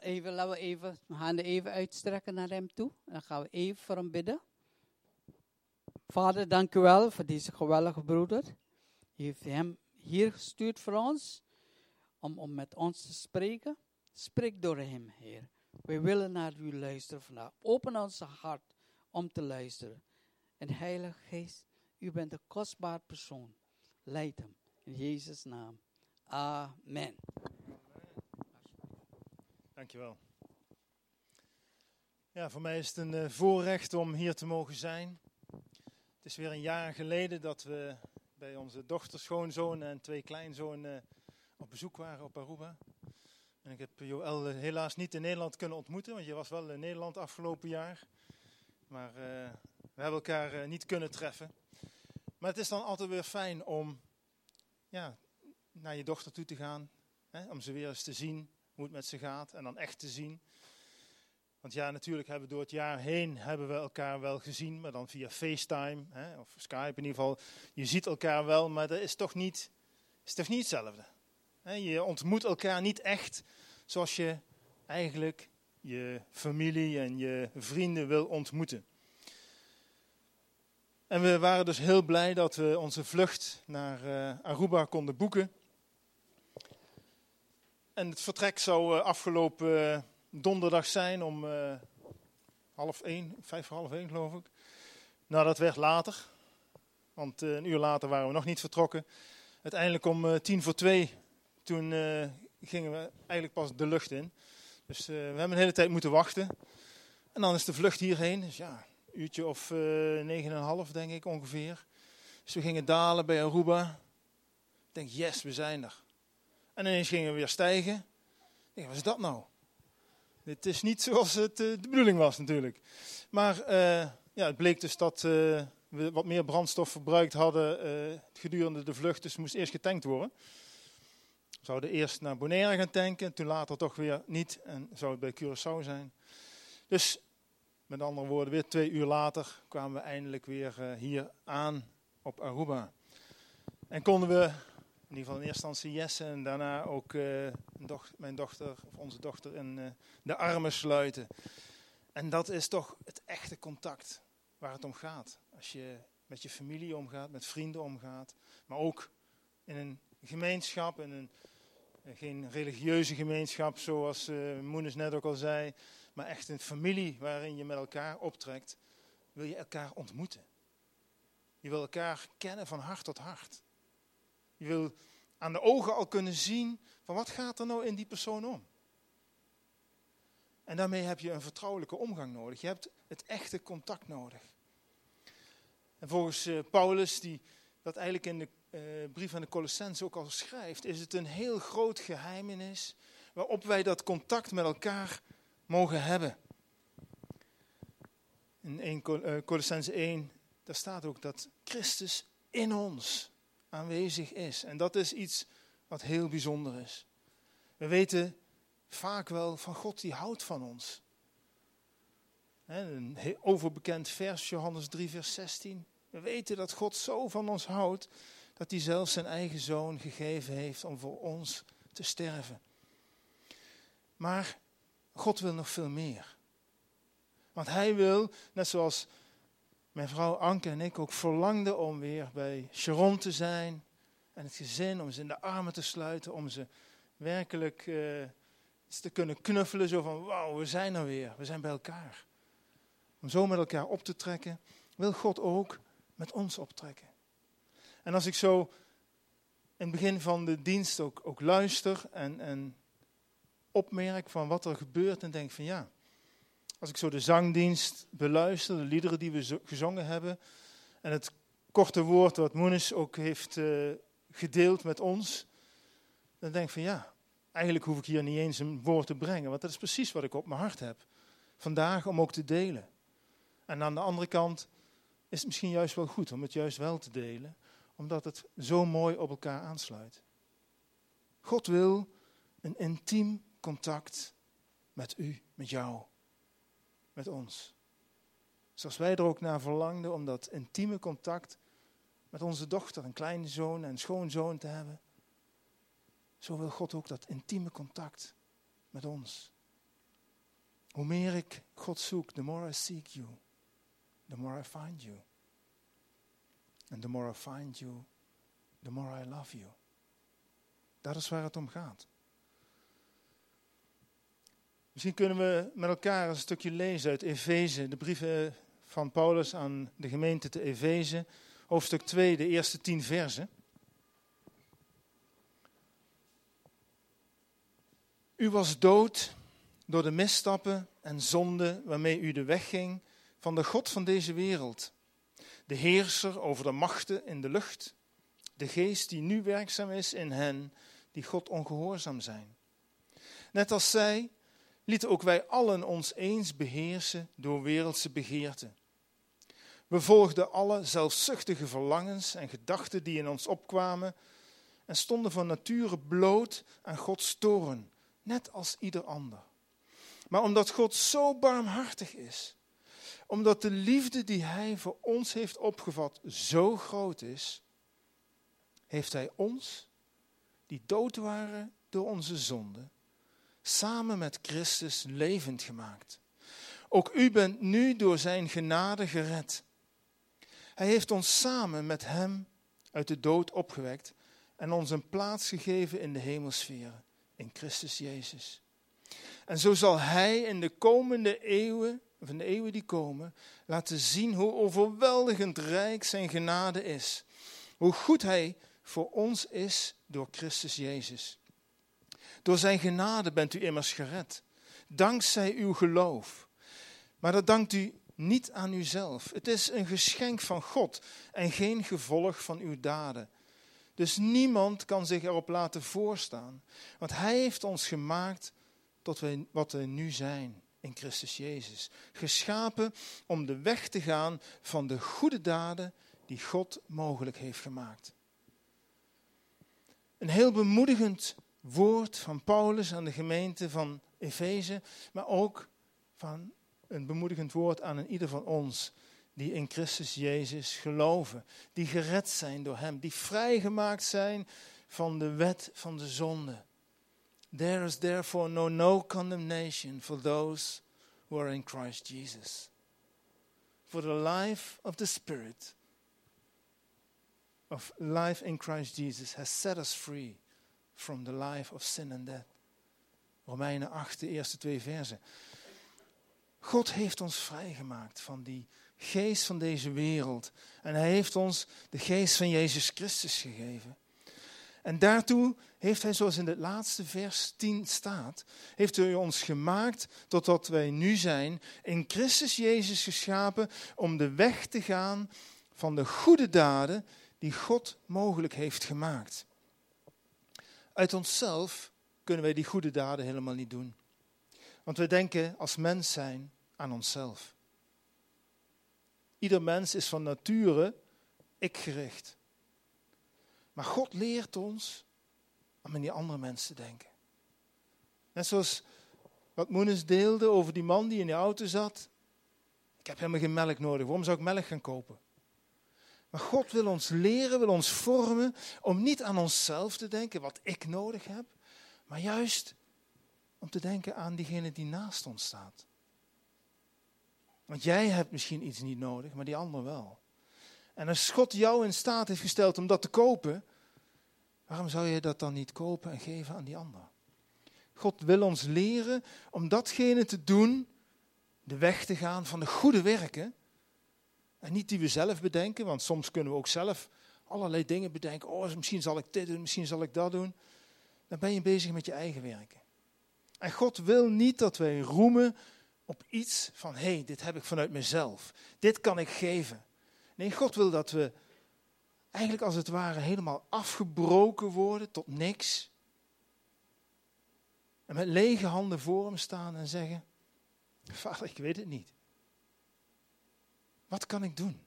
Even, laten we even we handen even uitstrekken naar hem toe. Dan gaan we even voor hem bidden. Vader, dank u wel voor deze geweldige broeder. U heeft hem hier gestuurd voor ons, om, om met ons te spreken. Spreek door hem, Heer. We willen naar u luisteren vandaag. Open ons hart om te luisteren. En Heilige Geest, u bent een kostbaar persoon. Leid hem. In Jezus' naam. Amen. Dankjewel. Ja, voor mij is het een uh, voorrecht om hier te mogen zijn. Het is weer een jaar geleden dat we bij onze dochter, schoonzoon en twee kleinzonen op bezoek waren op Aruba. En ik heb Joël helaas niet in Nederland kunnen ontmoeten, want je was wel in Nederland afgelopen jaar. Maar uh, we hebben elkaar niet kunnen treffen. Maar het is dan altijd weer fijn om ja, naar je dochter toe te gaan, hè, om ze weer eens te zien, hoe het met ze gaat en dan echt te zien. Want ja, natuurlijk hebben we door het jaar heen hebben we elkaar wel gezien, maar dan via FaceTime hè, of Skype in ieder geval. Je ziet elkaar wel, maar dat is toch niet, is toch niet hetzelfde. Je ontmoet elkaar niet echt zoals je eigenlijk je familie en je vrienden wil ontmoeten. En we waren dus heel blij dat we onze vlucht naar uh, Aruba konden boeken. En het vertrek zou uh, afgelopen uh, donderdag zijn om half één, vijf voor half één geloof ik. Nou, dat werd later, want een uur later waren we nog niet vertrokken. Uiteindelijk om tien voor twee, toen gingen we eigenlijk pas de lucht in. Dus we hebben een hele tijd moeten wachten. En dan is de vlucht hierheen, dus ja, uurtje of negen en een half, denk ik ongeveer. Dus we gingen dalen bij Aruba. Ik denk, yes, we zijn er. En ineens gingen we weer stijgen. Wat is dat nou? Dit is niet zoals het de bedoeling was natuurlijk. Maar uh, ja, het bleek dus dat uh, we wat meer brandstof verbruikt hadden gedurende de vlucht. Dus moest eerst getankt worden. We zouden eerst naar Bonaire gaan tanken, toen later toch weer niet. En zou het bij Curaçao zijn. Dus met andere woorden, weer twee uur later kwamen we eindelijk weer hier aan op Aruba. En konden we, in ieder geval in eerste instantie Jesse en daarna ook uh, doch mijn dochter, of onze dochter, in uh, de armen sluiten. En dat is toch het echte contact waar het om gaat. Als je met je familie omgaat, met vrienden omgaat, maar ook in een gemeenschap, een, geen religieuze gemeenschap zoals uh, Moenes net ook al zei, maar echt een familie waarin je met elkaar optrekt, wil je elkaar ontmoeten. Je wil elkaar kennen van hart tot hart. Je wil aan de ogen al kunnen zien van wat gaat er nou in die persoon om. En daarmee heb je een vertrouwelijke omgang nodig. Je hebt het echte contact nodig. En volgens uh, Paulus, die dat eigenlijk in de uh, brief aan de Colossense ook al schrijft, is het een heel groot geheimenis waarop wij dat contact met elkaar mogen hebben. In 1 uh, Colossense 1, daar staat ook dat Christus in ons aanwezig is. En dat is iets wat heel bijzonder is. We weten vaak wel van God die houdt van ons. Een overbekend vers, Johannes 3, vers 16. We weten dat God zo van ons houdt dat hij zelfs zijn eigen zoon gegeven heeft om voor ons te sterven. Maar God wil nog veel meer. Want hij wil, net zoals mijn vrouw Anke en ik ook verlangden om weer bij Sharon te zijn. En het gezin, om ze in de armen te sluiten, om ze werkelijk uh, te kunnen knuffelen. Zo van, wauw, we zijn er weer, we zijn bij elkaar. Om zo met elkaar op te trekken, wil God ook met ons optrekken. En als ik zo in het begin van de dienst ook, ook luister en, en opmerk van wat er gebeurt en denk van ja, als ik zo de zangdienst beluister, de liederen die we gezongen hebben en het korte woord wat Moenis ook heeft uh, gedeeld met ons, dan denk ik van ja, eigenlijk hoef ik hier niet eens een woord te brengen, want dat is precies wat ik op mijn hart heb. Vandaag om ook te delen. En aan de andere kant is het misschien juist wel goed om het juist wel te delen, omdat het zo mooi op elkaar aansluit. God wil een intiem contact met u, met jou, met ons. Zoals wij er ook naar verlangden om dat intieme contact met onze dochter, een kleine zoon en schoonzoon te hebben. Zo wil God ook dat intieme contact met ons. Hoe meer ik God zoek, the more I seek you, the more I find you. And the more I find you, the more I love you. Dat is waar het om gaat. Misschien kunnen we met elkaar een stukje lezen uit Efeze, de brieven van Paulus aan de gemeente te Efeze, hoofdstuk 2, de eerste tien versen. U was dood door de misstappen en zonden waarmee u de weg ging van de God van deze wereld, de heerser over de machten in de lucht, de geest die nu werkzaam is in hen die God ongehoorzaam zijn. Net als zij lieten ook wij allen ons eens beheersen door wereldse begeerten. We volgden alle zelfzuchtige verlangens en gedachten die in ons opkwamen en stonden van nature bloot aan Gods toren, net als ieder ander. Maar omdat God zo barmhartig is, omdat de liefde die Hij voor ons heeft opgevat zo groot is, heeft Hij ons, die dood waren door onze zonden, samen met Christus levend gemaakt. Ook u bent nu door Zijn genade gered. Hij heeft ons samen met Hem uit de dood opgewekt en ons een plaats gegeven in de hemelsferen, in Christus Jezus. En zo zal Hij in de komende eeuwen, of in de eeuwen die komen, laten zien hoe overweldigend rijk Zijn genade is. Hoe goed Hij voor ons is door Christus Jezus. Door Zijn genade bent u immers gered, dankzij uw geloof. Maar dat dankt u niet aan uzelf. Het is een geschenk van God en geen gevolg van uw daden. Dus niemand kan zich erop laten voorstaan. Want Hij heeft ons gemaakt tot wij, wat we nu zijn in Christus Jezus. Geschapen om de weg te gaan van de goede daden die God mogelijk heeft gemaakt. Een heel bemoedigend woord van Paulus aan de gemeente van Efeze, maar ook van een bemoedigend woord aan een ieder van ons die in Christus Jezus geloven, die gered zijn door Hem, die vrijgemaakt zijn van de wet van de zonde. There is therefore no, no condemnation for those who are in Christ Jesus. For the life of the Spirit of life in Christ Jesus has set us free from the life of sin and death. Romeinen 8, de eerste twee versen. God heeft ons vrijgemaakt van die geest van deze wereld. En hij heeft ons de geest van Jezus Christus gegeven. En daartoe heeft hij, zoals in het laatste vers 10 staat, heeft hij ons gemaakt tot wat wij nu zijn, in Christus Jezus geschapen om de weg te gaan van de goede daden die God mogelijk heeft gemaakt. Uit onszelf kunnen wij die goede daden helemaal niet doen. Want we denken als mens zijn aan onszelf. Ieder mens is van nature ik-gericht. Maar God leert ons om aan die andere mensen te denken. Net zoals wat Moenes deelde over die man die in de auto zat. Ik heb helemaal geen melk nodig. Waarom zou ik melk gaan kopen? Maar God wil ons leren, wil ons vormen om niet aan onszelf te denken, wat ik nodig heb, maar juist om te denken aan diegene die naast ons staat. Want jij hebt misschien iets niet nodig, maar die ander wel. En als God jou in staat heeft gesteld om dat te kopen, waarom zou je dat dan niet kopen en geven aan die ander? God wil ons leren om datgene te doen, de weg te gaan van de goede werken. En niet die we zelf bedenken, want soms kunnen we ook zelf allerlei dingen bedenken. Oh, misschien zal ik dit doen, misschien zal ik dat doen. Dan ben je bezig met je eigen werken. En God wil niet dat wij roemen op iets van, hé, hey, dit heb ik vanuit mezelf. Dit kan ik geven. Nee, God wil dat we eigenlijk als het ware helemaal afgebroken worden tot niks. En met lege handen voor hem staan en zeggen, vader, ik weet het niet. Wat kan ik doen?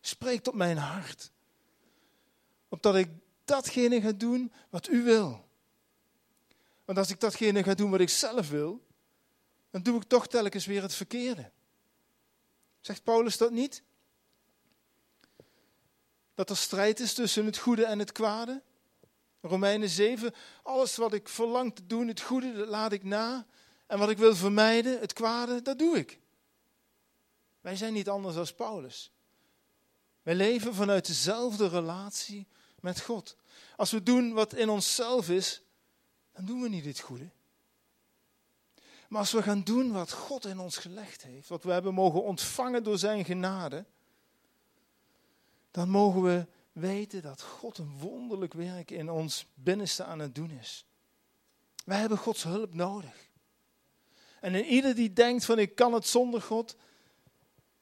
Spreek tot mijn hart. Opdat ik datgene ga doen wat u wil. Want als ik datgene ga doen wat ik zelf wil, dan doe ik toch telkens weer het verkeerde. Zegt Paulus dat niet? Dat er strijd is tussen het goede en het kwade? Romeinen 7, alles wat ik verlang te doen, het goede, dat laat ik na. En wat ik wil vermijden, het kwade, dat doe ik. Wij zijn niet anders dan Paulus. Wij leven vanuit dezelfde relatie met God. Als we doen wat in onszelf is, dan doen we niet het goede. Maar als we gaan doen wat God in ons gelegd heeft, wat we hebben mogen ontvangen door Zijn genade, dan mogen we weten dat God een wonderlijk werk in ons binnenste aan het doen is. Wij hebben Gods hulp nodig. En in ieder die denkt van ik kan het zonder God,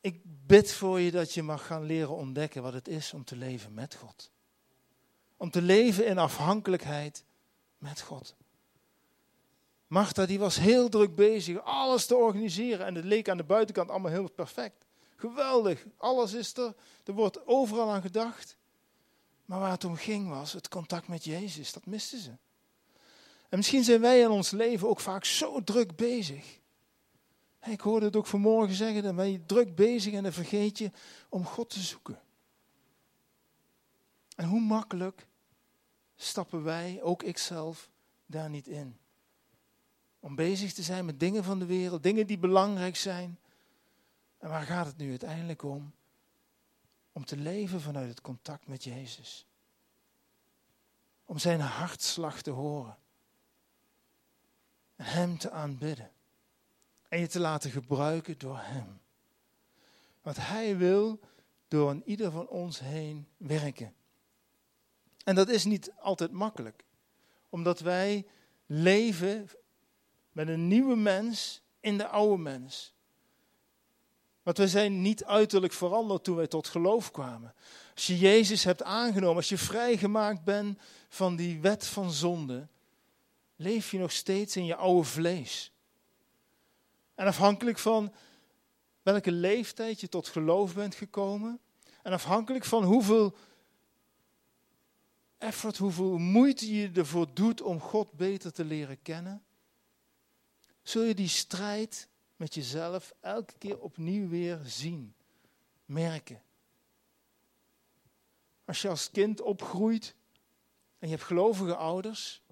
ik bid voor je dat je mag gaan leren ontdekken wat het is om te leven met God. Om te leven in afhankelijkheid met God. Martha die was heel druk bezig alles te organiseren en het leek aan de buitenkant allemaal heel perfect. Geweldig, alles is er, er wordt overal aan gedacht. Maar waar het om ging was het contact met Jezus, dat misten ze. En misschien zijn wij in ons leven ook vaak zo druk bezig. Ik hoorde het ook vanmorgen zeggen, dan ben je druk bezig en dan vergeet je om God te zoeken. En hoe makkelijk stappen wij, ook ikzelf, daar niet in. Om bezig te zijn met dingen van de wereld, dingen die belangrijk zijn. En waar gaat het nu uiteindelijk om? Om te leven vanuit het contact met Jezus. Om zijn hartslag te horen. En Hem te aanbidden. En je te laten gebruiken door Hem. Want Hij wil door een ieder van ons heen werken. En dat is niet altijd makkelijk. Omdat wij leven met een nieuwe mens in de oude mens. Want we zijn niet uiterlijk veranderd toen wij tot geloof kwamen. Als je Jezus hebt aangenomen, als je vrijgemaakt bent van die wet van zonde, leef je nog steeds in je oude vlees. En afhankelijk van welke leeftijd je tot geloof bent gekomen, en afhankelijk van hoeveel effort, hoeveel moeite je ervoor doet om God beter te leren kennen, zul je die strijd met jezelf elke keer opnieuw weer zien, merken. Als je als kind opgroeit en je hebt gelovige ouders,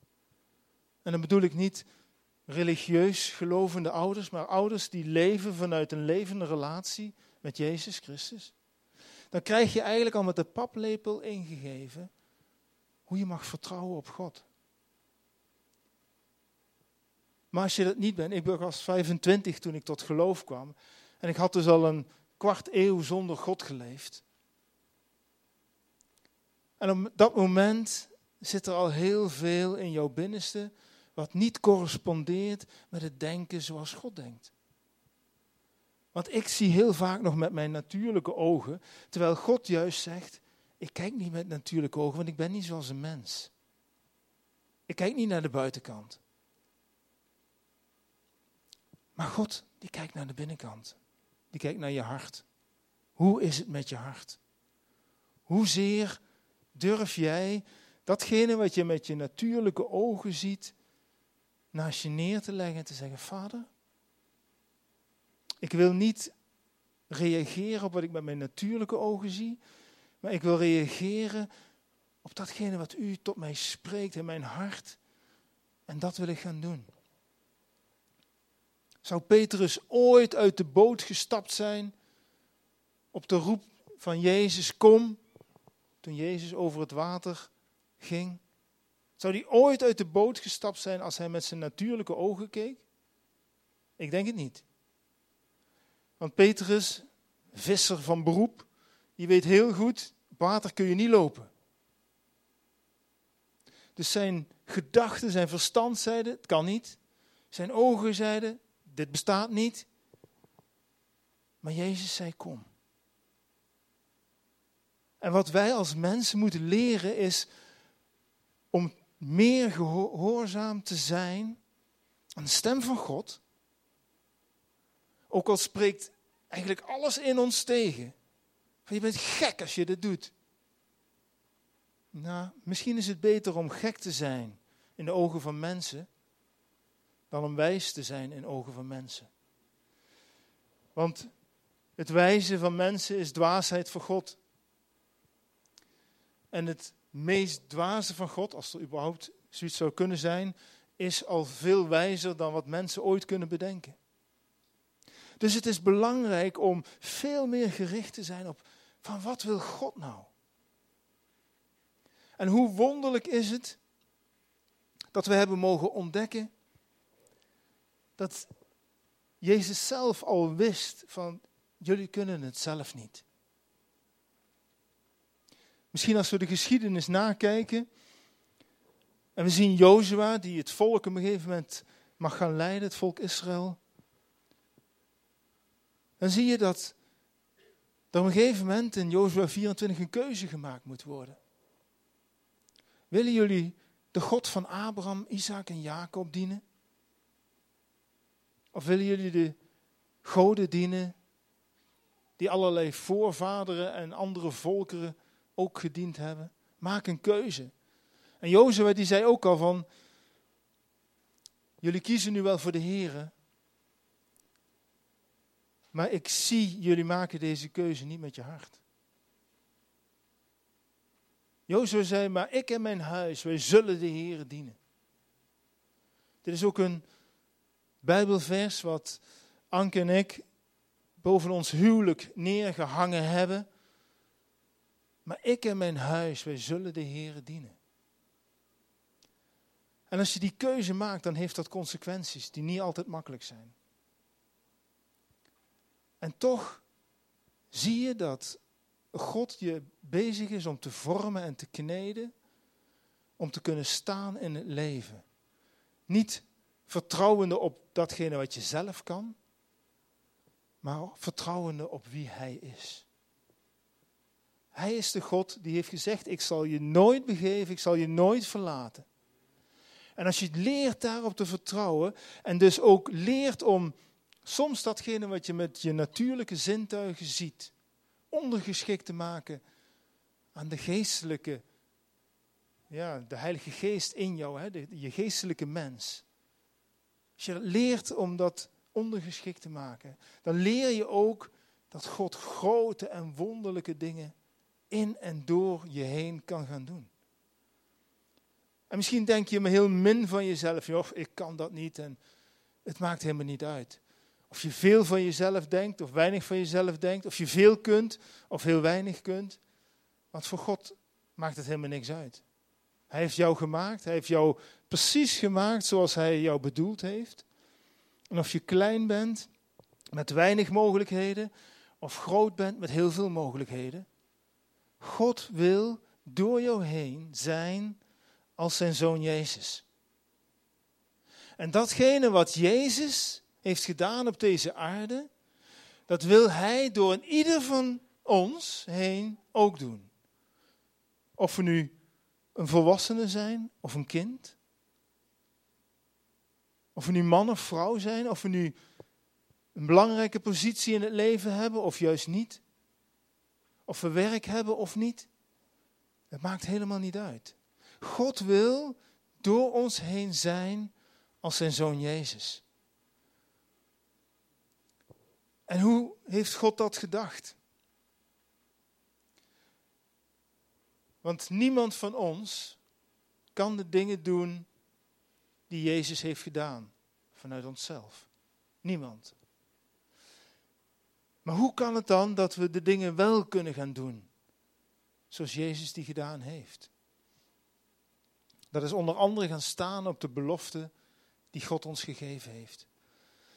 en dan bedoel ik niet religieus gelovende ouders, maar ouders die leven vanuit een levende relatie met Jezus Christus, dan krijg je eigenlijk al met de paplepel ingegeven hoe je mag vertrouwen op God. Maar als je dat niet bent, ik was 25 toen ik tot geloof kwam. En ik had dus al een kwart eeuw zonder God geleefd. En op dat moment zit er al heel veel in jouw binnenste wat niet correspondeert met het denken zoals God denkt. Want ik zie heel vaak nog met mijn natuurlijke ogen, terwijl God juist zegt, ik kijk niet met natuurlijke ogen, want ik ben niet zoals een mens. Ik kijk niet naar de buitenkant. Maar God, die kijkt naar de binnenkant. Die kijkt naar je hart. Hoe is het met je hart? Hoezeer durf jij datgene wat je met je natuurlijke ogen ziet, naast je neer te leggen en te zeggen: Vader, ik wil niet reageren op wat ik met mijn natuurlijke ogen zie, maar ik wil reageren op datgene wat u tot mij spreekt in mijn hart. En dat wil ik gaan doen. Zou Petrus ooit uit de boot gestapt zijn op de roep van Jezus, kom, toen Jezus over het water ging? Zou hij ooit uit de boot gestapt zijn als hij met zijn natuurlijke ogen keek? Ik denk het niet. Want Petrus, visser van beroep, die weet heel goed, op water kun je niet lopen. Dus zijn gedachten, zijn verstand zeiden, het kan niet. Zijn ogen zeiden, dit bestaat niet. Maar Jezus zei, kom. En wat wij als mensen moeten leren is om meer gehoorzaam te zijn aan de stem van God. Ook al spreekt eigenlijk alles in ons tegen. Je bent gek als je dit doet. Nou, misschien is het beter om gek te zijn in de ogen van mensen dan om wijs te zijn in ogen van mensen. Want het wijzen van mensen is dwaasheid voor God. En het meest dwaze van God, als er überhaupt zoiets zou kunnen zijn, is al veel wijzer dan wat mensen ooit kunnen bedenken. Dus het is belangrijk om veel meer gericht te zijn op van wat wil God nou? En hoe wonderlijk is het dat we hebben mogen ontdekken dat Jezus zelf al wist van jullie kunnen het zelf niet. Misschien als we de geschiedenis nakijken en we zien Jozua die het volk op een gegeven moment mag gaan leiden, het volk Israël. Dan zie je dat er op een gegeven moment in Jozua 24 een keuze gemaakt moet worden. Willen jullie de God van Abraham, Isaac en Jacob dienen? Of willen jullie de goden dienen die allerlei voorvaderen en andere volkeren ook gediend hebben? Maak een keuze. En Jozua die zei ook al van, jullie kiezen nu wel voor de Here, maar ik zie jullie maken deze keuze niet met je hart. Jozua zei, maar ik en mijn huis, wij zullen de Here dienen. Dit is ook een Bijbelvers wat Anke en ik boven ons huwelijk neergehangen hebben. Maar ik en mijn huis, wij zullen de Here dienen. En als je die keuze maakt, dan heeft dat consequenties die niet altijd makkelijk zijn. En toch zie je dat God je bezig is om te vormen en te kneden, om te kunnen staan in het leven. Niet vertrouwende op datgene wat je zelf kan, maar vertrouwende op wie Hij is. Hij is de God die heeft gezegd, ik zal je nooit begeven, ik zal je nooit verlaten. En als je leert daarop te vertrouwen en dus ook leert om soms datgene wat je met je natuurlijke zintuigen ziet, ondergeschikt te maken aan de geestelijke, ja, de Heilige Geest in jou, hè, de, je geestelijke mens. Als je leert om dat ondergeschikt te maken, dan leer je ook dat God grote en wonderlijke dingen in en door je heen kan gaan doen. En misschien denk je me heel min van jezelf, joh, ik kan dat niet en het maakt helemaal niet uit. Of je veel van jezelf denkt of weinig van jezelf denkt, of je veel kunt of heel weinig kunt. Want voor God maakt het helemaal niks uit. Hij heeft jou gemaakt, hij heeft jou precies gemaakt zoals hij jou bedoeld heeft. En of je klein bent met weinig mogelijkheden, of groot bent met heel veel mogelijkheden. God wil door jou heen zijn als zijn zoon Jezus. En datgene wat Jezus heeft gedaan op deze aarde, dat wil Hij door ieder van ons heen ook doen. Of we nu een volwassene zijn of een kind. Of we nu man of vrouw zijn, of we nu een belangrijke positie in het leven hebben of juist niet. Of we werk hebben of niet. Het maakt helemaal niet uit. God wil door ons heen zijn als zijn zoon Jezus. En hoe heeft God dat gedacht? Want niemand van ons kan de dingen doen die Jezus heeft gedaan vanuit onszelf. Niemand. Maar hoe kan het dan dat we de dingen wel kunnen gaan doen zoals Jezus die gedaan heeft? Dat is onder andere gaan staan op de belofte die God ons gegeven heeft.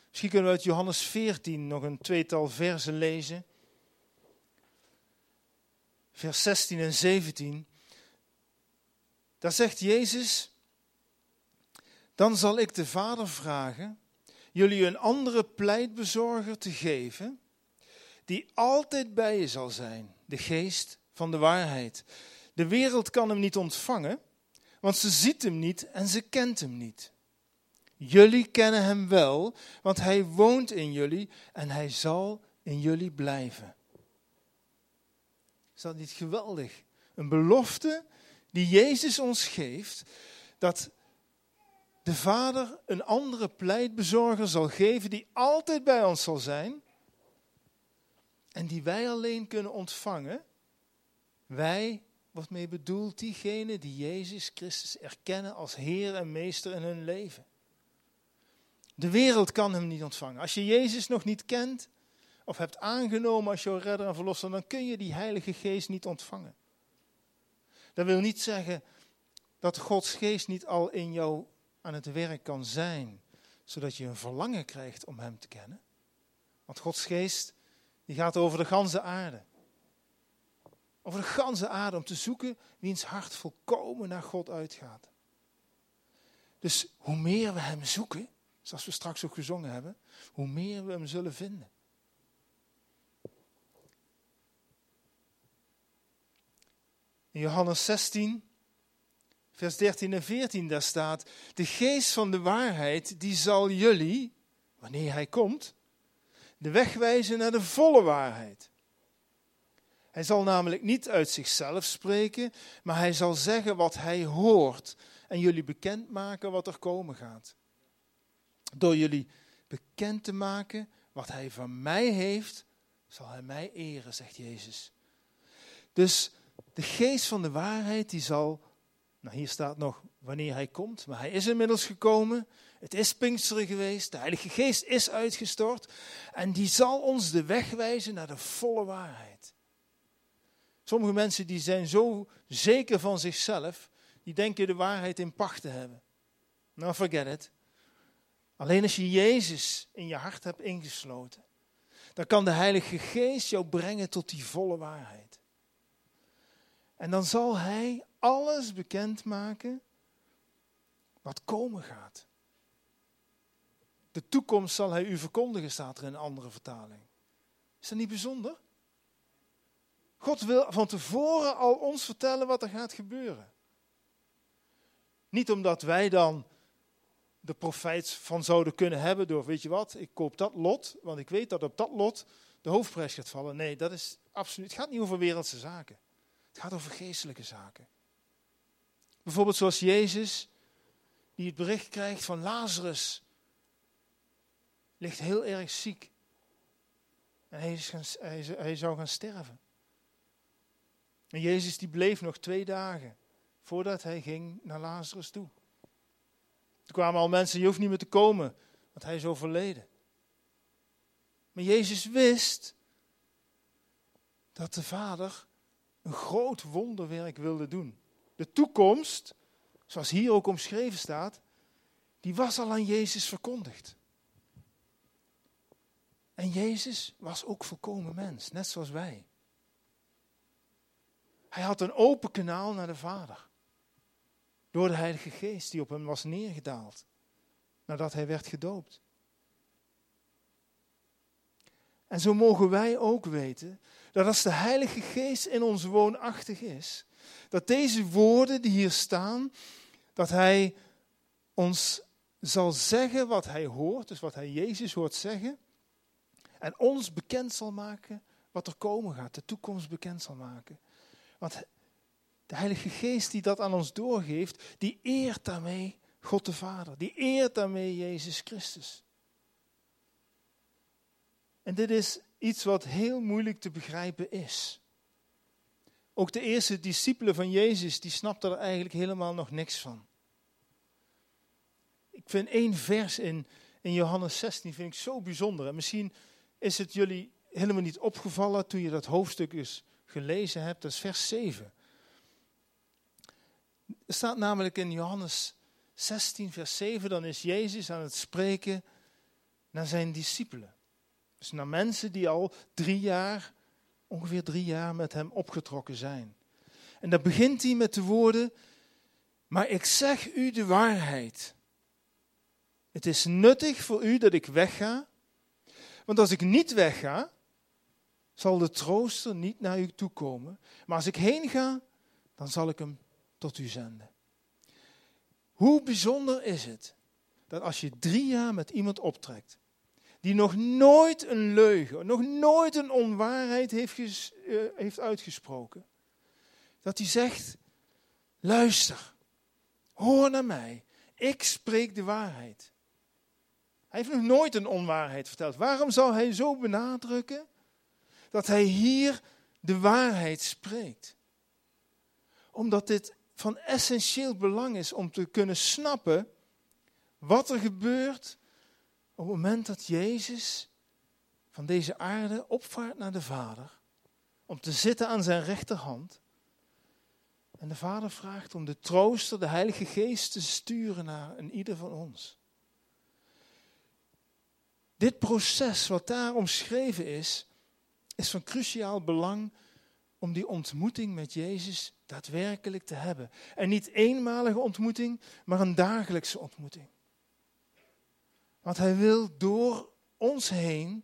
Misschien kunnen we uit Johannes 14 nog een tweetal versen lezen. Vers 16 en 17. Daar zegt Jezus, dan zal ik de Vader vragen jullie een andere pleitbezorger te geven, die altijd bij je zal zijn, de geest van de waarheid. De wereld kan hem niet ontvangen, want ze ziet hem niet en ze kent hem niet. Jullie kennen hem wel, want hij woont in jullie en hij zal in jullie blijven. Is dat niet geweldig? Een belofte die Jezus ons geeft, dat de Vader een andere pleitbezorger zal geven die altijd bij ons zal zijn en die wij alleen kunnen ontvangen, wij wordt mee bedoeld diegenen die Jezus Christus erkennen als Heer en Meester in hun leven. De wereld kan hem niet ontvangen. Als je Jezus nog niet kent of hebt aangenomen als jouw redder en verlosser, dan kun je die Heilige Geest niet ontvangen. Dat wil niet zeggen dat Gods Geest niet al in jou aan het werk kan zijn, zodat je een verlangen krijgt om Hem te kennen. Want Gods Geest die gaat over de ganse aarde. Over de ganse aarde om te zoeken wiens hart volkomen naar God uitgaat. Dus hoe meer we Hem zoeken, zoals we straks ook gezongen hebben, hoe meer we Hem zullen vinden. In Johannes 16, vers 13 en 14, daar staat, de geest van de waarheid, die zal jullie, wanneer hij komt, de weg wijzen naar de volle waarheid. Hij zal namelijk niet uit zichzelf spreken, maar hij zal zeggen wat hij hoort en jullie bekendmaken wat er komen gaat. Door jullie bekend te maken wat hij van mij heeft, zal hij mij eren, zegt Jezus. Dus de geest van de waarheid, die zal, nou hier staat nog wanneer hij komt, maar hij is inmiddels gekomen. Het is Pinksteren geweest, de Heilige Geest is uitgestort en die zal ons de weg wijzen naar de volle waarheid. Sommige mensen die zijn zo zeker van zichzelf, die denken de waarheid in pacht te hebben. Nou, forget it. Alleen als je Jezus in je hart hebt ingesloten, dan kan de Heilige Geest jou brengen tot die volle waarheid. En dan zal Hij alles bekendmaken wat komen gaat. De toekomst zal Hij u verkondigen, staat er in een andere vertaling. Is dat niet bijzonder? God wil van tevoren al ons vertellen wat er gaat gebeuren. Niet omdat wij dan de profijt van zouden kunnen hebben door, weet je wat, ik koop dat lot, want ik weet dat op dat lot de hoofdprijs gaat vallen. Nee, dat is absoluut, het gaat niet over wereldse zaken. Het gaat over geestelijke zaken. Bijvoorbeeld zoals Jezus, die het bericht krijgt van Lazarus, ligt heel erg ziek. En hij, is gaan, hij, hij zou gaan sterven. En Jezus die bleef nog twee dagen voordat hij ging naar Lazarus toe. Er kwamen al mensen, je hoeft niet meer te komen, want hij is overleden. Maar Jezus wist dat de Vader een groot wonderwerk wilde doen. De toekomst, zoals hier ook omschreven staat, die was al aan Jezus verkondigd. En Jezus was ook volkomen mens, net zoals wij. Hij had een open kanaal naar de Vader. Door de Heilige Geest die op hem was neergedaald. Nadat hij werd gedoopt. En zo mogen wij ook weten dat als de Heilige Geest in ons woonachtig is, dat deze woorden die hier staan, dat Hij ons zal zeggen wat Hij hoort, dus wat Hij Jezus hoort zeggen, en ons bekend zal maken wat er komen gaat, de toekomst bekend zal maken. Want de Heilige Geest die dat aan ons doorgeeft, die eert daarmee God de Vader, die eert daarmee Jezus Christus. En dit is iets wat heel moeilijk te begrijpen is. Ook de eerste discipelen van Jezus, die snapten er eigenlijk helemaal nog niks van. Ik vind één vers in, in Johannes 16 vind ik zo bijzonder. En misschien is het jullie helemaal niet opgevallen toen je dat hoofdstuk eens gelezen hebt. Dat is vers 7. Er staat namelijk in Johannes 16, vers 7, dan is Jezus aan het spreken naar zijn discipelen. Dus naar mensen die al drie jaar, ongeveer drie jaar met hem opgetrokken zijn. En dan begint hij met de woorden, maar ik zeg u de waarheid. Het is nuttig voor u dat ik wegga, want als ik niet wegga, zal de trooster niet naar u toe komen. Maar als ik heen ga, dan zal ik hem tot u zenden. Hoe bijzonder is het dat als je drie jaar met iemand optrekt, die nog nooit een leugen, nog nooit een onwaarheid heeft, uh, heeft uitgesproken. Dat hij zegt, luister, hoor naar mij, ik spreek de waarheid. Hij heeft nog nooit een onwaarheid verteld. Waarom zou hij zo benadrukken dat hij hier de waarheid spreekt? Omdat dit van essentieel belang is om te kunnen snappen wat er gebeurt op het moment dat Jezus van deze aarde opvaart naar de Vader. Om te zitten aan zijn rechterhand. En de Vader vraagt om de trooster, de Heilige Geest, te sturen naar een ieder van ons. Dit proces wat daar omschreven is, is van cruciaal belang om die ontmoeting met Jezus daadwerkelijk te hebben. En niet eenmalige ontmoeting, maar een dagelijkse ontmoeting. Want hij wil door ons heen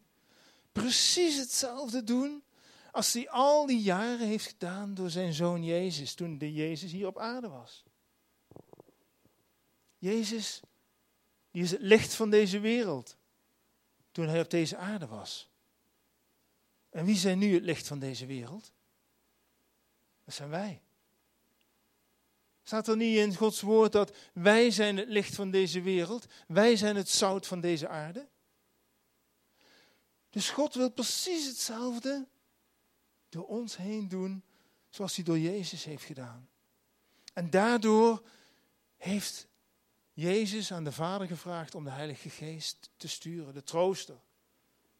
precies hetzelfde doen als hij al die jaren heeft gedaan door zijn zoon Jezus, toen de Jezus hier op aarde was. Jezus, die is het licht van deze wereld, toen hij op deze aarde was. En wie zijn nu het licht van deze wereld? Dat zijn wij. Staat er niet in Gods woord dat wij zijn het licht van deze wereld, wij zijn het zout van deze aarde? Dus God wil precies hetzelfde door ons heen doen zoals hij door Jezus heeft gedaan. En daardoor heeft Jezus aan de Vader gevraagd om de Heilige Geest te sturen, de trooster,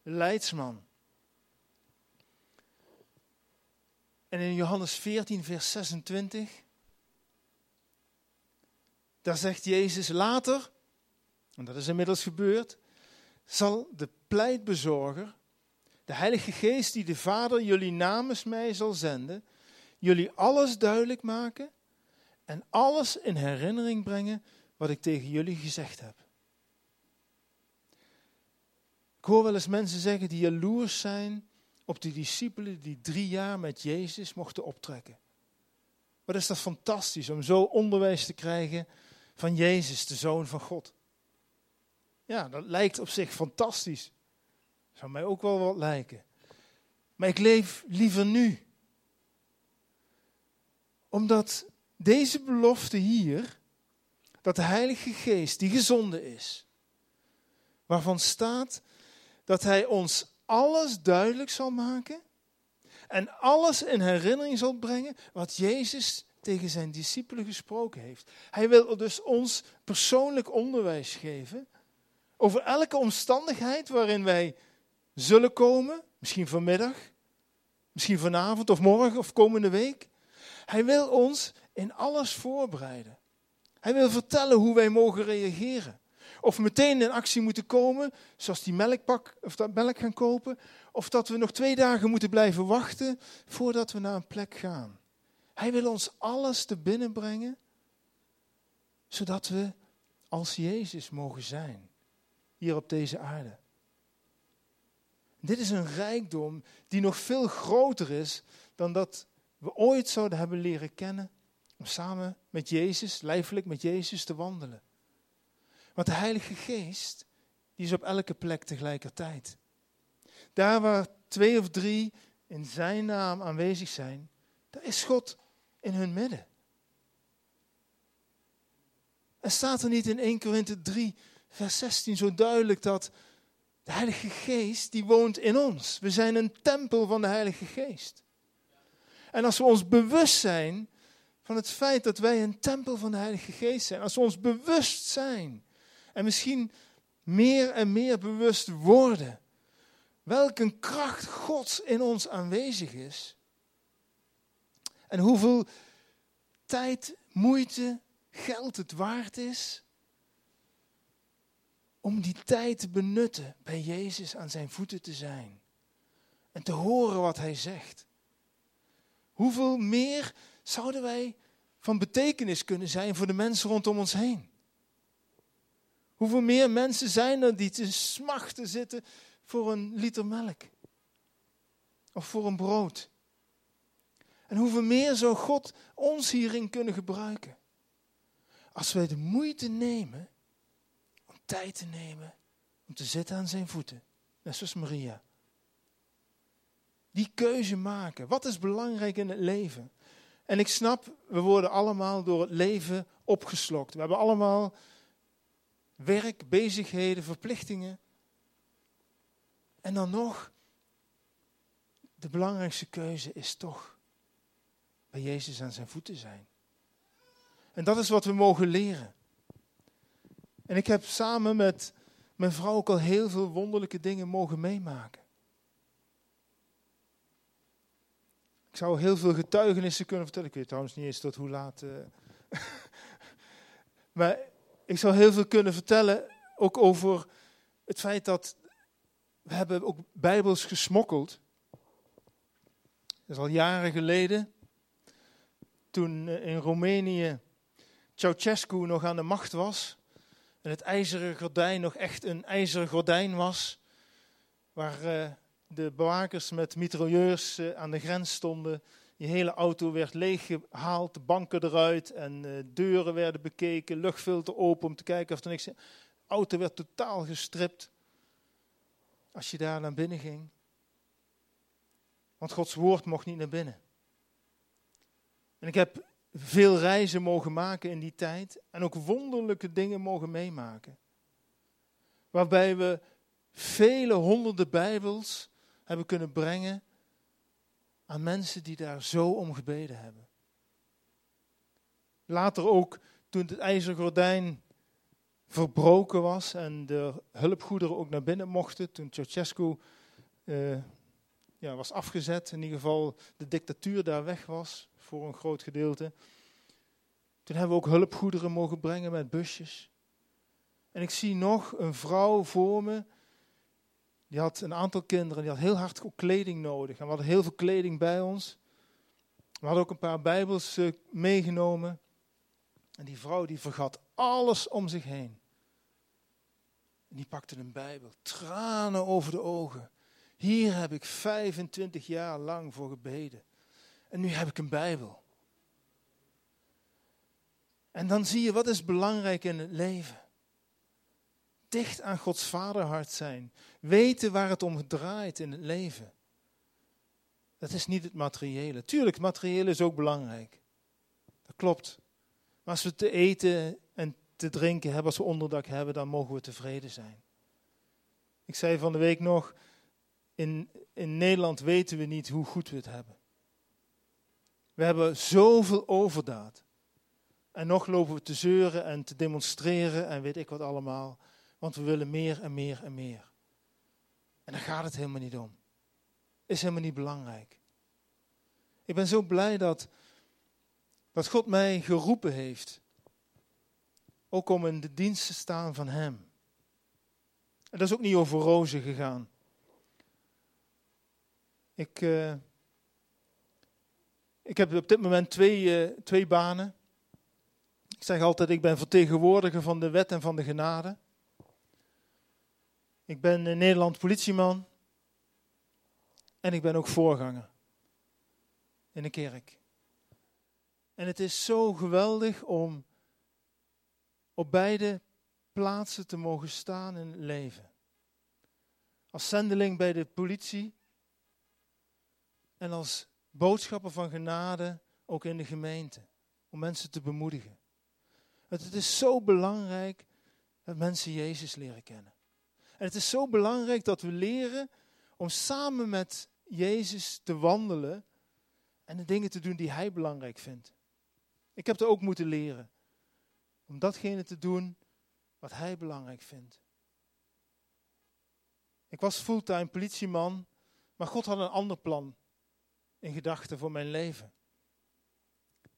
de leidsman. En in Johannes 14, vers 26, daar zegt Jezus later, en dat is inmiddels gebeurd, zal de pleitbezorger, de Heilige Geest die de Vader jullie namens mij zal zenden, jullie alles duidelijk maken en alles in herinnering brengen wat ik tegen jullie gezegd heb. Ik hoor wel eens mensen zeggen die jaloers zijn op de discipelen die drie jaar met Jezus mochten optrekken. Wat is dat fantastisch om zo onderwijs te krijgen van Jezus, de Zoon van God. Ja, dat lijkt op zich fantastisch. Zou mij ook wel wat lijken. Maar ik leef liever nu. Omdat deze belofte hier, dat de Heilige Geest, die gezonden is, waarvan staat dat Hij ons alles duidelijk zal maken en alles in herinnering zal brengen wat Jezus tegen zijn discipelen gesproken heeft. Hij wil dus ons persoonlijk onderwijs geven over elke omstandigheid waarin wij zullen komen, misschien vanmiddag, misschien vanavond of morgen of komende week. Hij wil ons in alles voorbereiden. Hij wil vertellen hoe wij mogen reageren. Of meteen in actie moeten komen, zoals die melkpak of dat melk gaan kopen. Of dat we nog twee dagen moeten blijven wachten voordat we naar een plek gaan. Hij wil ons alles te binnen brengen, zodat we als Jezus mogen zijn, hier op deze aarde. Dit is een rijkdom die nog veel groter is dan dat we ooit zouden hebben leren kennen om samen met Jezus, lijfelijk met Jezus te wandelen. Want de Heilige Geest, die is op elke plek tegelijkertijd. Daar waar twee of drie in zijn naam aanwezig zijn, daar is God in hun midden. Er staat er niet in 1 Korinthe 3, vers 16 zo duidelijk dat de Heilige Geest, die woont in ons. We zijn een tempel van de Heilige Geest. En als we ons bewust zijn van het feit dat wij een tempel van de Heilige Geest zijn, als we ons bewust zijn en misschien meer en meer bewust worden welke kracht Gods in ons aanwezig is, en hoeveel tijd, moeite, geld het waard is om die tijd te benutten bij Jezus aan zijn voeten te zijn en te horen wat hij zegt. Hoeveel meer zouden wij van betekenis kunnen zijn voor de mensen rondom ons heen? Hoeveel meer mensen zijn er die te smachten zitten voor een liter melk? Of voor een brood? En hoeveel meer zou God ons hierin kunnen gebruiken? Als wij de moeite nemen om tijd te nemen om te zitten aan zijn voeten. Net zoals Maria. Die keuze maken. Wat is belangrijk in het leven? En ik snap, we worden allemaal door het leven opgeslokt. We hebben allemaal werk, bezigheden, verplichtingen. En dan nog, de belangrijkste keuze is toch bij Jezus aan zijn voeten zijn. En dat is wat we mogen leren. En ik heb samen met mijn vrouw ook al heel veel wonderlijke dingen mogen meemaken. Ik zou heel veel getuigenissen kunnen vertellen. Ik weet trouwens niet eens tot hoe laat. Uh, maar ik zou heel veel kunnen vertellen, ook over het feit dat we hebben ook bijbels gesmokkeld. Dat is al jaren geleden. Toen eh, in Roemenië Ceausescu nog aan de macht was. En het ijzeren gordijn nog echt een ijzeren gordijn was. Waar uh, de bewakers met mitrailleurs uh, aan de grens stonden. Je hele auto werd leeggehaald, de banken eruit en uh, deuren werden bekeken, luchtfilter open om te kijken of er niks... De auto werd totaal gestript als je daar naar binnen ging. Want Gods woord mocht niet naar binnen. En ik heb veel reizen mogen maken in die tijd en ook wonderlijke dingen mogen meemaken. Waarbij we vele honderden Bijbels hebben kunnen brengen aan mensen die daar zo om gebeden hebben. Later ook, toen het ijzeren gordijn verbroken was en de hulpgoederen ook naar binnen mochten, toen Ceausescu uh, ja, was afgezet, in ieder geval de dictatuur daar weg was voor een groot gedeelte. Toen hebben we ook hulpgoederen mogen brengen met busjes. En ik zie nog een vrouw voor me, die had een aantal kinderen, die had heel hard kleding nodig. En we hadden heel veel kleding bij ons. We hadden ook een paar bijbels uh, meegenomen. En die vrouw die vergat alles om zich heen. En die pakte een bijbel, tranen over de ogen. Hier heb ik 25 jaar lang voor gebeden. En nu heb ik een bijbel. En dan zie je wat is belangrijk in het leven. Dicht aan Gods vaderhart zijn. Weten waar het om draait in het leven. Dat is niet het materiële. Tuurlijk, het materiële is ook belangrijk. Dat klopt. Maar als we te eten en te drinken hebben, als we onderdak hebben, dan mogen we tevreden zijn. Ik zei van de week nog, in, in Nederland weten we niet hoe goed we het hebben. We hebben zoveel overdaad. En nog lopen we te zeuren en te demonstreren en weet ik wat allemaal. Want we willen meer en meer en meer. En daar gaat het helemaal niet om. Is helemaal niet belangrijk. Ik ben zo blij dat, dat God mij geroepen heeft. Ook om in de dienst te staan van Hem. En dat is ook niet over rozen gegaan. Ik, uh, ik heb op dit moment twee, uh, twee banen. Ik zeg altijd, ik ben vertegenwoordiger van de wet en van de genade. Ik ben in Nederland politieman. En ik ben ook voorganger in de kerk. En het is zo geweldig om op beide plaatsen te mogen staan in het leven. Als zendeling bij de politie en als boodschapper van genade ook in de gemeente, om mensen te bemoedigen. Het is zo belangrijk dat mensen Jezus leren kennen. En het is zo belangrijk dat we leren om samen met Jezus te wandelen en de dingen te doen die Hij belangrijk vindt. Ik heb er ook moeten leren om datgene te doen wat Hij belangrijk vindt. Ik was fulltime politieman, maar God had een ander plan in gedachten voor mijn leven.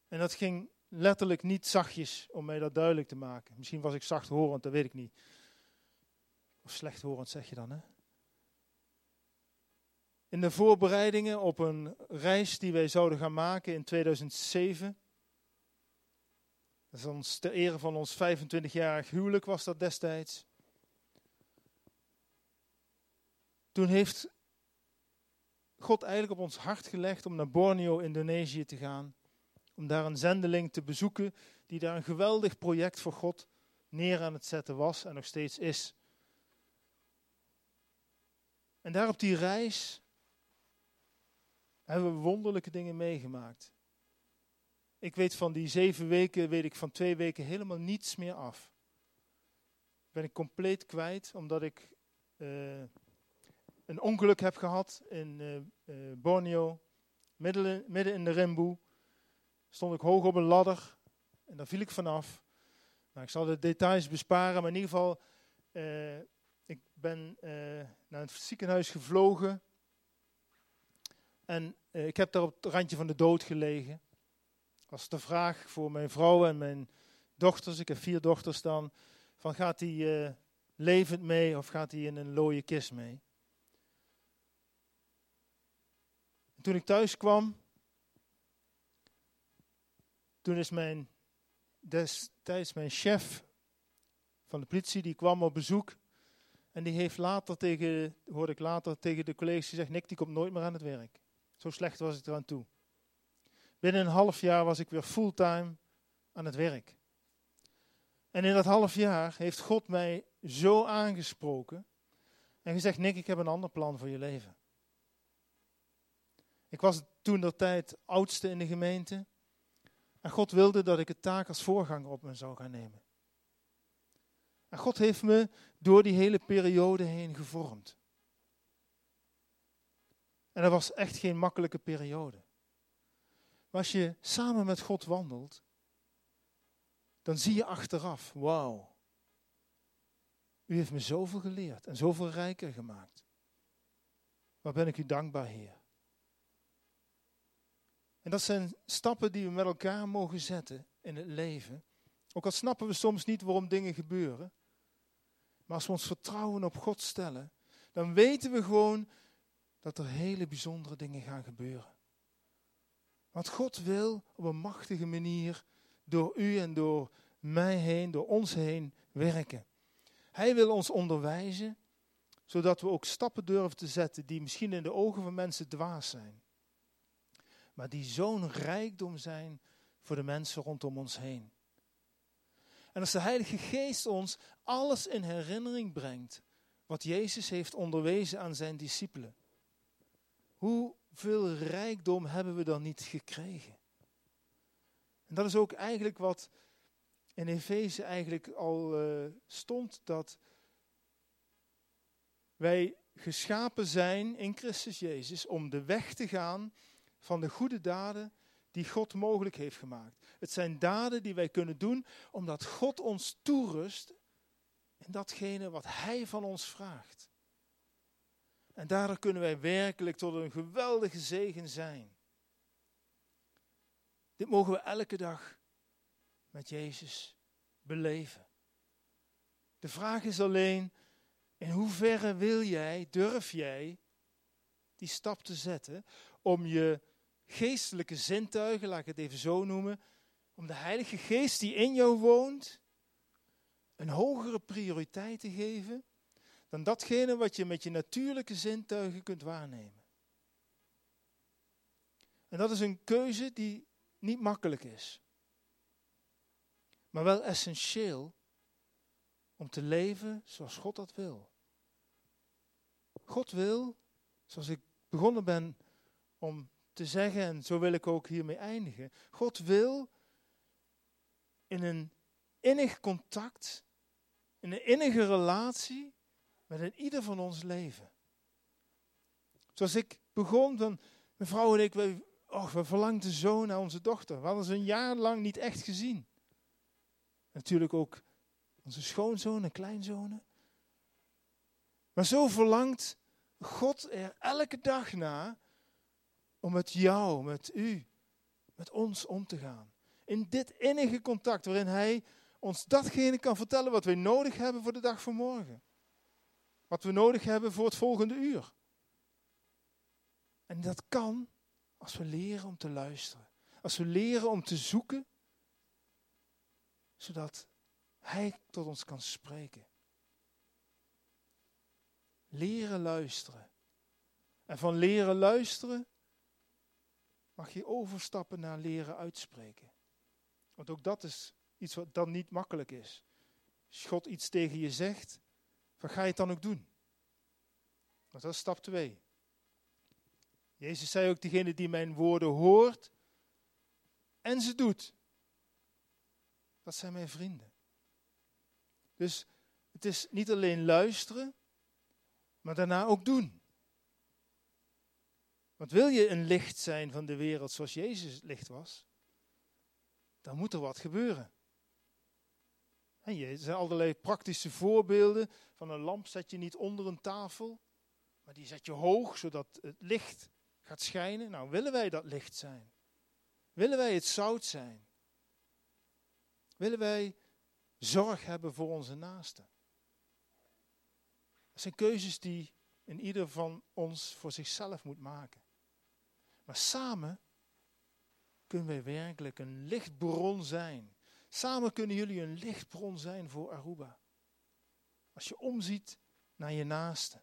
En dat ging letterlijk niet zachtjes om mij dat duidelijk te maken. Misschien was ik zachthorend, dat weet ik niet. Of slechthorend zeg je dan, hè? In de voorbereidingen op een reis die wij zouden gaan maken in 2007. Dat ons ter ere van ons 25-jarig huwelijk was dat destijds. Toen heeft God eigenlijk op ons hart gelegd om naar Borneo, Indonesië te gaan. Om daar een zendeling te bezoeken die daar een geweldig project voor God neer aan het zetten was en nog steeds is. En daar op die reis hebben we wonderlijke dingen meegemaakt. Ik weet van die zeven weken, weet ik van twee weken helemaal niets meer af. Ben ik compleet kwijt, omdat ik uh, een ongeluk heb gehad in uh, uh, Borneo, midden, in de Rimboe. stond ik hoog op een ladder en daar viel ik vanaf. Nou, ik zal de details besparen, maar in ieder geval, ik ben uh, naar het ziekenhuis gevlogen. En uh, ik heb daar op het randje van de dood gelegen. Was de vraag voor mijn vrouw en mijn dochters, ik heb vier dochters dan, van gaat hij levend mee of gaat hij in een looie kist mee? En toen ik thuis kwam, toen is mijn destijds mijn chef van de politie, die kwam op bezoek. En die heeft later tegen, hoorde ik later tegen de collega's gezegd, Nick die komt nooit meer aan het werk. Zo slecht was ik eraan toe. Binnen een half jaar was ik weer fulltime aan het werk. En in dat half jaar heeft God mij zo aangesproken en gezegd, Nick, ik heb een ander plan voor je leven. Ik was toen de tijd oudste in de gemeente. En God wilde dat ik het taak als voorganger op me zou gaan nemen. En God heeft me door die hele periode heen gevormd. En dat was echt geen makkelijke periode. Maar als je samen met God wandelt, dan zie je achteraf, wauw, u heeft me zoveel geleerd en zoveel rijker gemaakt. Waar ben ik u dankbaar, Heer. En dat zijn stappen die we met elkaar mogen zetten in het leven. Ook al snappen we soms niet waarom dingen gebeuren. Maar als we ons vertrouwen op God stellen, dan weten we gewoon dat er hele bijzondere dingen gaan gebeuren. Want God wil op een machtige manier door u en door mij heen, door ons heen werken. Hij wil ons onderwijzen, zodat we ook stappen durven te zetten die misschien in de ogen van mensen dwaas zijn maar die zo'n rijkdom zijn voor de mensen rondom ons heen. En als de Heilige Geest ons alles in herinnering brengt wat Jezus heeft onderwezen aan zijn discipelen, hoeveel rijkdom hebben we dan niet gekregen? En dat is ook eigenlijk wat in Efeze eigenlijk al uh, stond, dat wij geschapen zijn in Christus Jezus om de weg te gaan van de goede daden die God mogelijk heeft gemaakt. Het zijn daden die wij kunnen doen omdat God ons toerust in datgene wat Hij van ons vraagt. En daardoor kunnen wij werkelijk tot een geweldige zegen zijn. Dit mogen we elke dag met Jezus beleven. De vraag is alleen, in hoeverre wil jij, durf jij die stap te zetten om je geestelijke zintuigen, laat ik het even zo noemen, om de Heilige Geest die in jou woont, een hogere prioriteit te geven dan datgene wat je met je natuurlijke zintuigen kunt waarnemen. En dat is een keuze die niet makkelijk is, maar wel essentieel om te leven zoals God dat wil. God wil, zoals ik begonnen ben om te zeggen, en zo wil ik ook hiermee eindigen. God wil in een innig contact, in een innige relatie met een ieder van ons leven. Zoals ik begon, dan, mijn vrouw en ik, we, oh, we verlangden zo naar onze dochter. We hadden ze een jaar lang niet echt gezien. Natuurlijk ook onze schoonzoon en kleinzonen. Maar zo verlangt God er elke dag naar om met jou, met u, met ons om te gaan. In dit innige contact waarin Hij ons datgene kan vertellen wat wij nodig hebben voor de dag van morgen. Wat we nodig hebben voor het volgende uur. En dat kan als we leren om te luisteren. Als we leren om te zoeken, zodat Hij tot ons kan spreken. Leren luisteren. En van leren luisteren mag je overstappen naar leren uitspreken. Want ook dat is iets wat dan niet makkelijk is. Als God iets tegen je zegt, dan ga je het dan ook doen. Want dat is stap 2. Jezus zei ook, degene die mijn woorden hoort en ze doet, dat zijn mijn vrienden. Dus het is niet alleen luisteren, maar daarna ook doen. Want wil je een licht zijn van de wereld zoals Jezus licht was? dan moet er wat gebeuren. En je, er zijn allerlei praktische voorbeelden. Van een lamp zet je niet onder een tafel, maar die zet je hoog, zodat het licht gaat schijnen. Nou, willen wij dat licht zijn? Willen wij het zout zijn? Willen wij zorg hebben voor onze naasten? Dat zijn keuzes die in ieder van ons voor zichzelf moet maken. Maar samen kunnen wij werkelijk een lichtbron zijn. Samen kunnen jullie een lichtbron zijn voor Aruba. Als je omziet naar je naaste.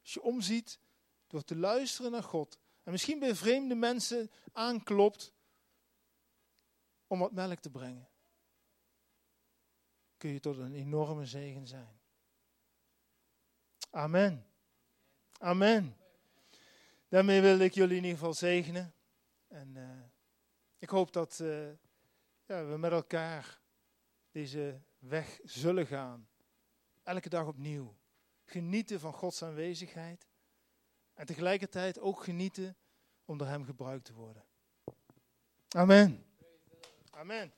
Als je omziet door te luisteren naar God. En misschien bij vreemde mensen aanklopt om wat melk te brengen. Kun je tot een enorme zegen zijn. Amen. Amen. Daarmee wil ik jullie in ieder geval zegenen. En uh, ik hoop dat uh, ja, we met elkaar deze weg zullen gaan. Elke dag opnieuw. Genieten van Gods aanwezigheid. En tegelijkertijd ook genieten om door Hem gebruikt te worden. Amen. Amen.